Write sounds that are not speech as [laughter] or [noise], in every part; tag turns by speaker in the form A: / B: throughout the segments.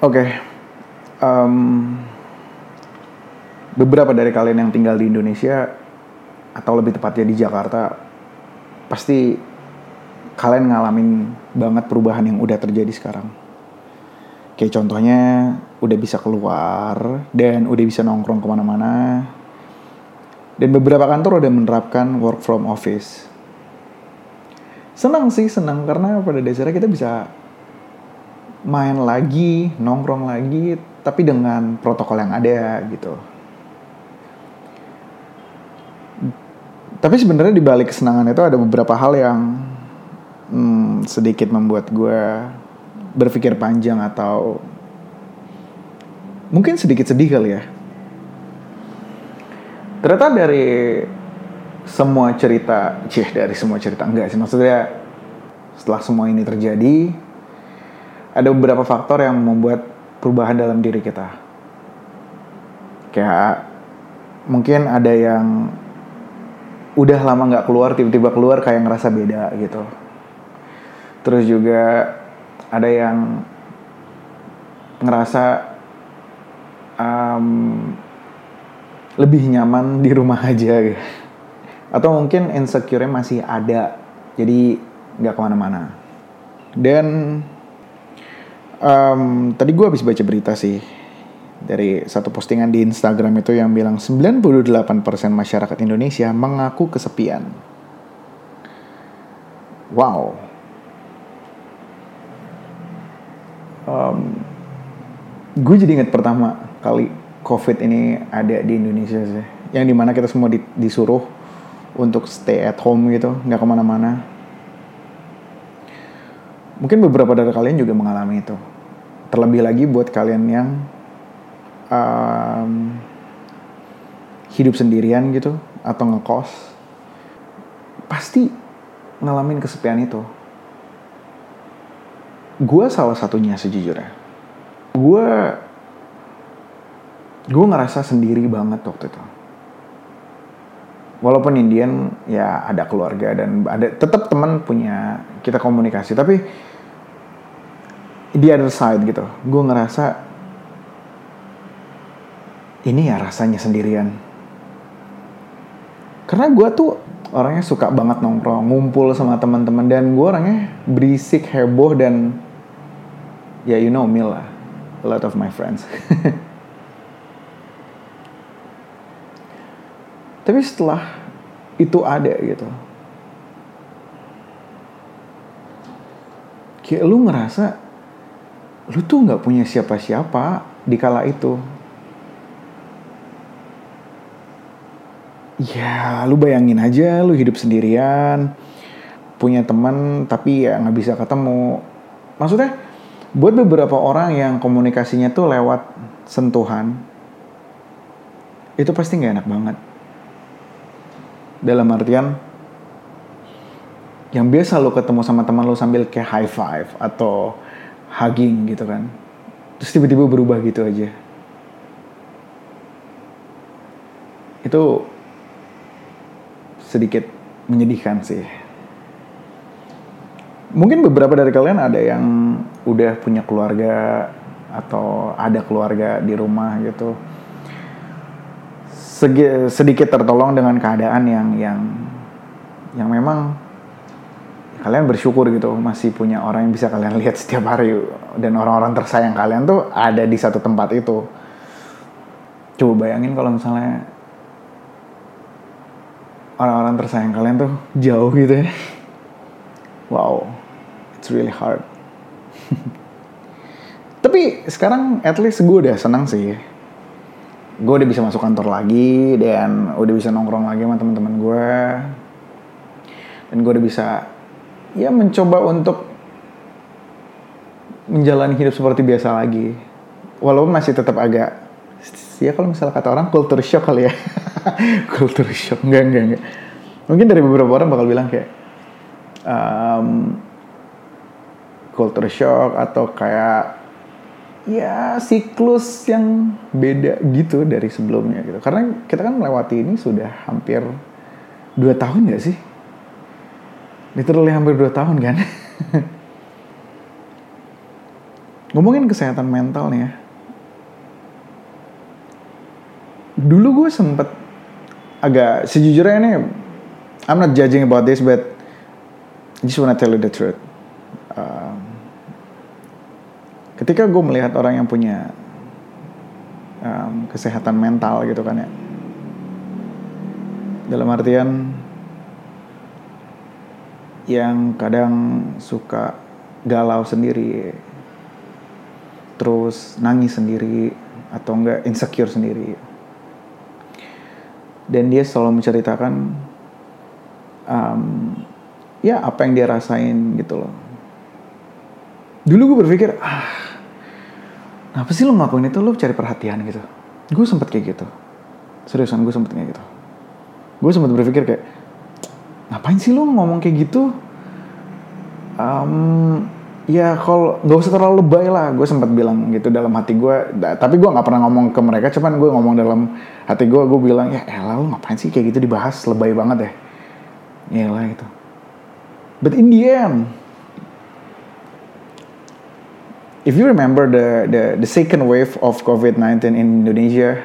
A: Oke. Em, beberapa dari kalian yang tinggal di Indonesia atau lebih tepatnya di Jakarta pasti kalian ngalamin banget perubahan yang udah terjadi sekarang. Kayak contohnya udah bisa keluar dan udah bisa nongkrong ke mana-mana. Dan beberapa kantor udah menerapkan work from office. Senang sih, senang karena pada dasarnya kita bisa main lagi, nongkrong lagi, tapi dengan protokol yang ada gitu. Tapi sebenarnya di balik kesenangan itu ada beberapa hal yang hmm, sedikit membuat gue berpikir panjang atau mungkin sedikit sedih kali ya. Ternyata dari semua cerita, cih dari semua cerita enggak sih maksudnya setelah semua ini terjadi ada beberapa faktor yang membuat perubahan dalam diri kita. Kayak mungkin ada yang udah lama nggak keluar tiba-tiba keluar kayak ngerasa beda gitu. Terus juga ada yang ngerasa um, lebih nyaman di rumah [laughs] aja gitu. Atau mungkin insecure-nya masih ada, jadi nggak ke mana-mana. Dan um, tadi gue habis baca berita sih dari satu postingan di Instagram itu yang bilang 98% masyarakat Indonesia mengaku kesepian. Wow. Um, gue jadi ingat pertama kali COVID ini ada di Indonesia sih. Yang di mana kita semua di, disuruh untuk stay at home gitu, nggak ke mana-mana. Mungkin beberapa dari kalian juga mengalami itu. Terlebih lagi buat kalian yang um, hidup sendirian gitu atau ngekos, pasti ngalamin kesepian itu. Gue salah satunya sejujurnya. Gue gue ngerasa sendiri banget waktu itu. Walaupun Indian ya ada keluarga dan ada tetap teman punya kita komunikasi, tapi di other side gitu, gue ngerasa ini ya rasanya sendirian. Karena gue tuh orangnya suka banget nongkrong, ngumpul sama teman-teman dan gue orangnya berisik, heboh dan ya you know me lah, a lot of my friends. [laughs] Tapi setelah itu ada gitu, kayak lu ngerasa lu tuh nggak punya siapa-siapa di kala itu. Ya, lu bayangin aja lu hidup sendirian, punya teman tapi ya nggak bisa ketemu. Maksudnya, buat beberapa orang yang komunikasinya tuh lewat sentuhan, itu pasti nggak enak banget. Dalam artian, yang biasa lo ketemu sama teman lo sambil kayak high five atau hugging gitu kan, terus tiba-tiba berubah gitu aja. Itu sedikit menyedihkan sih. Mungkin beberapa dari kalian ada yang udah punya keluarga atau ada keluarga di rumah gitu. Sedikit tertolong dengan keadaan yang yang yang memang kalian bersyukur gitu masih punya orang yang bisa kalian lihat setiap hari dan orang-orang tersayang kalian tuh ada di satu tempat itu. Coba bayangin kalau misalnya orang-orang tersayang kalian tuh jauh gitu ya. Wow, it's really hard. [laughs] Tapi sekarang at least gue udah senang sih. Gue udah bisa masuk kantor lagi dan udah bisa nongkrong lagi sama teman-teman gue. Dan gue udah bisa ya mencoba untuk menjalani hidup seperti biasa lagi. Walaupun masih tetap agak ya kalau misalnya kata orang culture shock kali ya. [laughs] culture shock enggak enggak enggak. Mungkin dari beberapa orang bakal bilang kayak um, culture shock atau kayak ya siklus yang beda gitu dari sebelumnya gitu. Karena kita kan melewati ini sudah hampir dua tahun gak sih? Literally hampir dua tahun kan? ngomongin kesehatan mental nih ya. Dulu gue sempet agak sejujurnya ini I'm not judging about this but I just wanna tell you the truth. Um, ketika gue melihat orang yang punya um, kesehatan mental gitu kan ya. Dalam artian yang kadang suka galau sendiri terus nangis sendiri atau enggak insecure sendiri. Dan dia selalu menceritakan um, ya apa yang dia rasain gitu loh. Dulu gue berpikir ah apa sih lo ngelakuin itu? Lo cari perhatian gitu. Gue sempet kayak gitu. Seriusan gue sempet kayak gitu. Gue sempet berpikir kayak ngapain sih lo ngomong kayak gitu? Um, ya kalau nggak usah terlalu lebay lah. Gue sempat bilang gitu dalam hati gue tapi gue nggak pernah ngomong ke mereka. Cuman gue ngomong dalam hati gue gue bilang ya elah lo ngapain sih kayak gitu dibahas? Lebay banget ya ya lah gitu. But in the end if you remember the the the second wave of COVID-19 in Indonesia,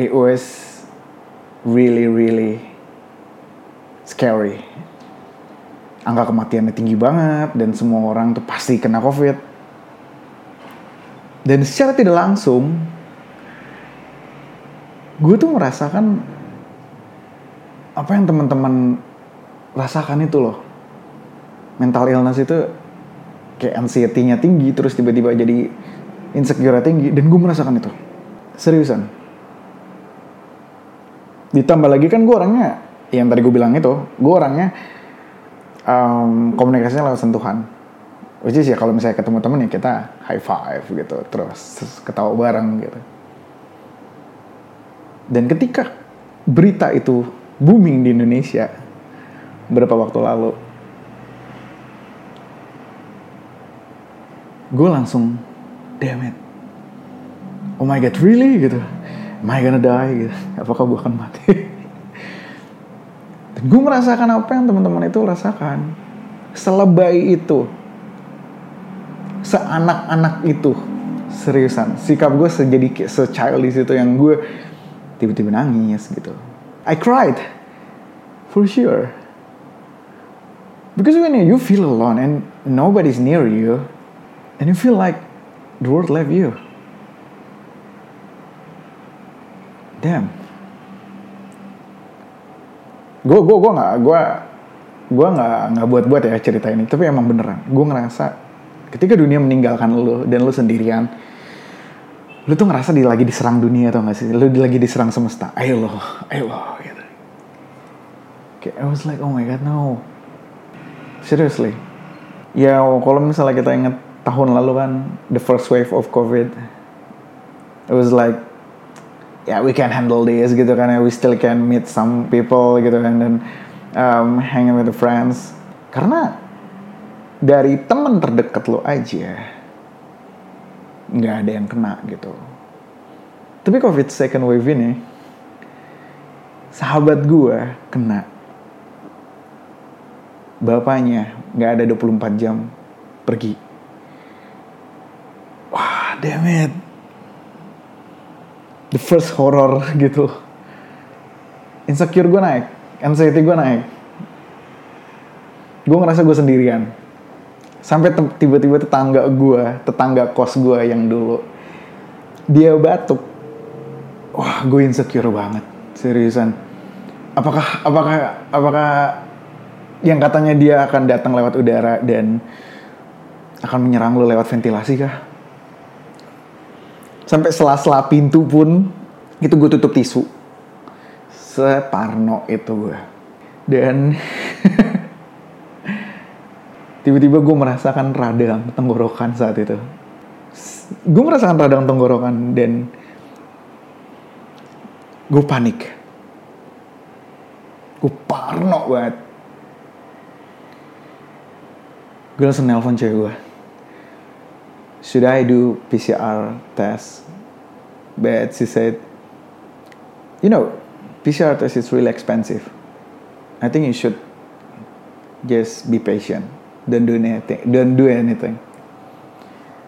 A: it was really really scary. Angka kematiannya tinggi banget dan semua orang tuh pasti kena COVID. Dan secara tidak langsung, gue tuh merasakan apa yang teman-teman rasakan itu loh. Mental illness itu kayak anxiety-nya tinggi terus tiba-tiba jadi insecure tinggi dan gue merasakan itu seriusan ditambah lagi kan gue orangnya yang tadi gue bilang itu gue orangnya um, komunikasinya lewat sentuhan. Which is ya kalau misalnya ketemu temen ya kita high five gitu terus, ketawa bareng gitu. Dan ketika berita itu booming di Indonesia beberapa waktu lalu gue langsung damn it. Oh my god really? Gitu. Am I gonna die? Gitu. Apakah gue akan mati [laughs] gue merasakan apa yang teman-teman itu rasakan. Selebay itu. Seanak-anak itu. Seriusan. Sikap gue sejadi se-childish itu yang gue tiba-tiba nangis gitu. I cried. For sure. Because when you feel alone and nobody's near you and you feel like the world left you. Damn. Gue gue gue nggak gue gue nggak nggak buat buat ya cerita ini, tapi emang beneran. Gue ngerasa ketika dunia meninggalkan lo dan lo sendirian, lo tuh ngerasa di, lagi diserang dunia atau gak sih? Lo lagi diserang semesta. Ayo lo, ayo lo, gitu. Kayak I was like, oh my god, no. Seriously. Ya, kalau misalnya kita inget tahun lalu kan the first wave of COVID it was like yeah we can handle this gitu kan ya. We still can meet some people gitu kan dan um, hanging with the friends. Karena dari teman terdekat lo aja nggak ada yang kena gitu. Tapi COVID second wave ini sahabat gue kena. Bapaknya nggak ada 24 jam pergi. Wah damn it the first horror [laughs] gitu. Insecure gue naik anxiety gue naik. Gue ngerasa gue sendirian. Sampai tiba-tiba tetangga gue tetangga kos gue yang dulu dia batuk. Wah gue insecure banget seriusan. Apakah apakah apakah yang katanya dia akan datang lewat udara dan akan menyerang lo lewat ventilasi kah sampai sela-sela pintu pun itu gue tutup tisu. Separno itu gue dan [laughs] tiba-tiba gue merasakan radang tenggorokan saat itu. Gue merasakan radang tenggorokan dan gue panik. Gue parno banget. Gue langsung nelpon cewek gue should I do PCR test? But she said, you know, PCR test is really expensive. I think you should just be patient. Don't do anything. Don't do anything.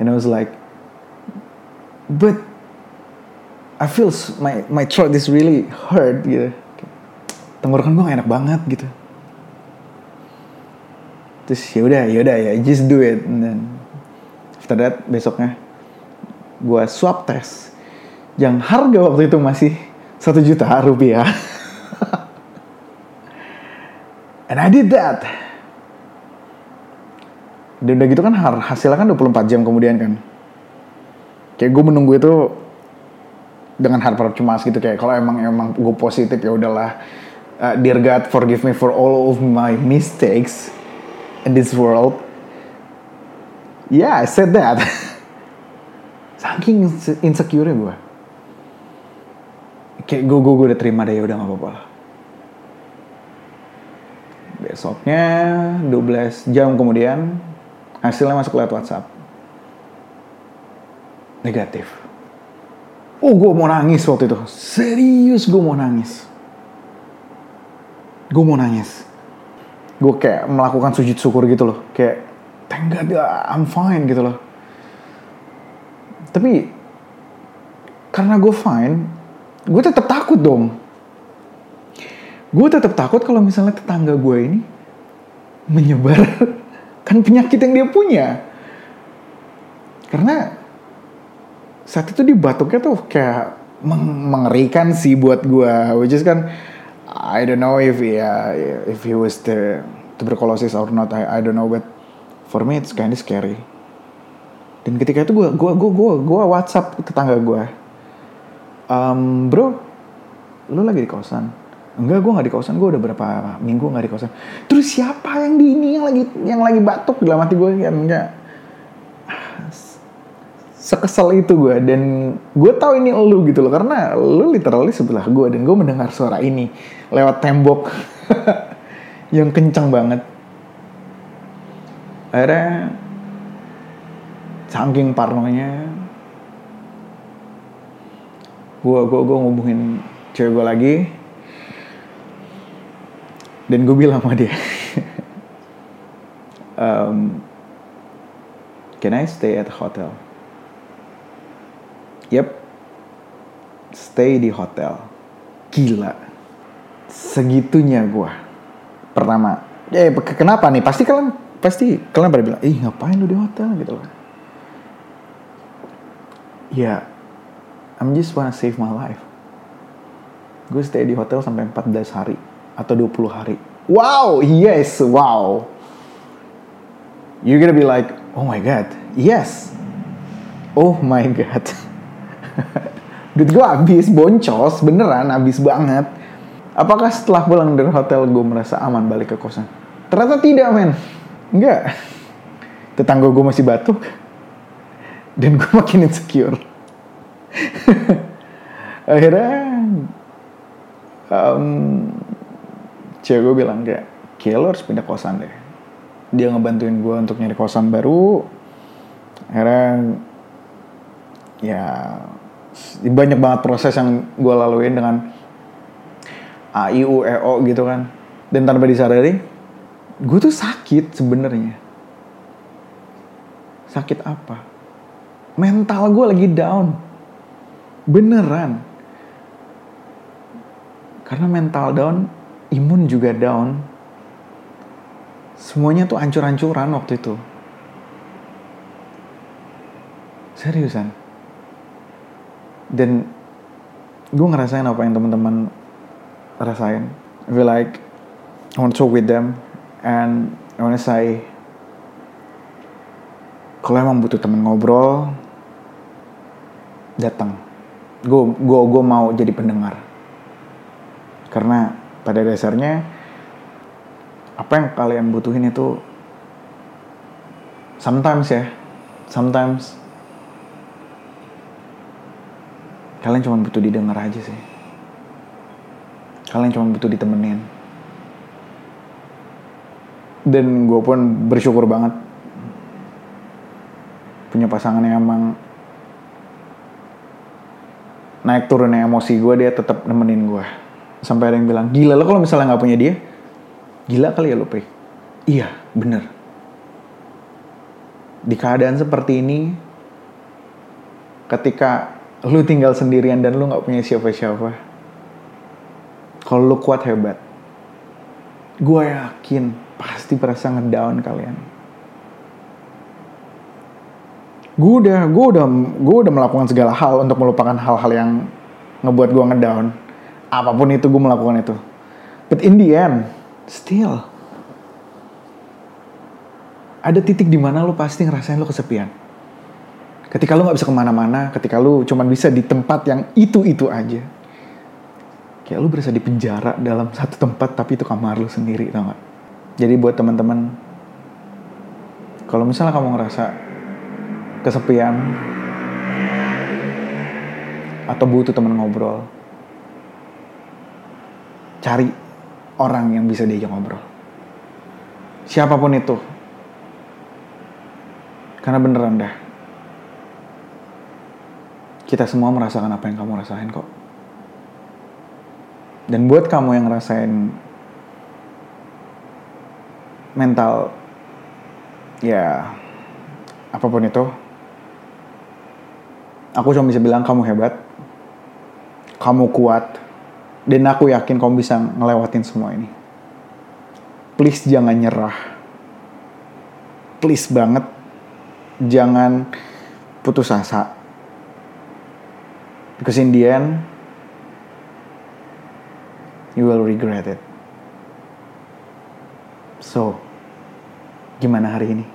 A: and I was like but I feel my my throat is really hurt gitu tenggorokan gue enak banget gitu terus ya udah ya udah ya just do it and then after that besoknya gue swab test yang harga waktu itu masih satu juta rupiah. [laughs] And I did that. Dan udah gitu kan hasilnya kan 24 jam kemudian kan. Kayak gue menunggu itu dengan harapan cemas gitu kayak kalau emang emang gue positif ya udahlah. Uh, dear God forgive me for all of my mistakes in this world yeah I said that. [laughs] Saking inse- insecure gue kayak gue gue udah terima deh ya udah nggak apa-apa lah. Besoknya 12 jam kemudian hasilnya masuk lewat WhatsApp. Negatif. Oh gue mau nangis waktu itu. Serius gue mau nangis. Gue mau nangis. Gue kayak melakukan sujud syukur gitu loh. Kayak thank God ya, I'm fine gitu loh. Tapi karena gue fine gue tetap takut dong. Gue tetap takut kalau misalnya tetangga gue ini menyebar [laughs] kan penyakit yang dia punya. Karena saat itu di batuknya tuh kayak meng- mengerikan sih buat gue which is kan I don't know if yeah if he was the tuberculosis or not I, I don't know but for me it's kind of scary. Dan ketika itu gue gua gua gua gua WhatsApp tetangga gue um, bro lu lagi di kosan? Enggak gue nggak di kosan. Gue udah berapa minggu nggak di kosan. Terus siapa yang di ini yang lagi yang lagi batuk? Dalam hati gue kan enggak. Sekesel itu gue dan gue tahu ini lu gitu loh. Karena lu literally sebelah gue dan gue mendengar suara ini lewat tembok [laughs] yang kencang banget akhirnya saking parnonya gue gue gue ngubungin cewek gue lagi dan gue bilang sama dia [laughs] um, can I stay at the hotel Yep, stay di hotel. Gila, segitunya gue. Pertama, eh ke- kenapa nih? Pasti kalian pasti kalian pada bilang, ih ngapain lu di hotel gitu loh. Ya, I'm just wanna save my life. Gue stay di hotel sampai 14 hari atau 20 hari. Wow, yes, wow. You're gonna be like, oh my god, yes. Oh my god. [laughs] Duit gue habis, boncos, beneran habis banget. Apakah setelah pulang dari hotel gue merasa aman balik ke kosan? Ternyata tidak, men. Enggak. Tetangga gue masih batuk. Dan gue [laughs] makin insecure. Akhirnya, um, cewek gue bilang kayak, kayak lo harus pindah kosan deh. Dia ngebantuin gue untuk nyari kosan baru. Akhirnya, ya banyak banget proses yang gue laluin dengan A, I, U, E, O gitu kan. Dan tanpa disadari, gue tuh sakit sebenarnya. Sakit apa? Mental gue lagi down. Beneran. Karena mental down, imun juga down. Semuanya tuh ancur-ancuran waktu itu. Seriusan dan gue ngerasain apa yang teman-teman rasain I like I want to talk with them and I want to say kalau emang butuh temen ngobrol datang. Gue gue gue mau jadi pendengar. Karena pada dasarnya apa yang kalian butuhin itu sometimes ya sometimes kalian cuma butuh didengar aja sih. Kalian cuma butuh ditemenin dan gue pun bersyukur banget. Punya pasangan yang emang naik turunnya emosi gue dia tetap nemenin gue sampai ada yang bilang gila lo kalau misalnya nggak punya dia gila kali ya lo Pri iya bener. Di keadaan seperti ini ketika lu tinggal sendirian dan lu nggak punya siapa-siapa kalau lu kuat hebat. Gue yakin pasti merasa ngedown kalian. Gue udah gue udah gue udah melakukan segala hal untuk melupakan hal-hal yang ngebuat gue ngedown. Apa pun itu gue melakukan itu. But in the end still ada titik di mana lu pasti ngerasain lu kesepian. Ketika lu nggak bisa ke mana-mana ketika lu cuman bisa di tempat yang itu itu aja kayak lu berasa di penjara dalam satu tempat tapi itu kamar lu sendiri tau gak jadi buat teman-teman kalau misalnya kamu ngerasa kesepian atau butuh teman ngobrol cari orang yang bisa diajak ngobrol. Siapa pun itu. Karena beneran dah. Kita semua merasakan apa yang kamu rasain kok. Dan buat kamu yang ngerasain mental ya apa pun itu aku cuma bisa bilang kamu hebat kamu kuat dan aku yakin kamu bisa ngelewatin semua ini. Please jangan nyerah. Please banget jangan putus asa. Because in the end you will regret it so gimana hari ini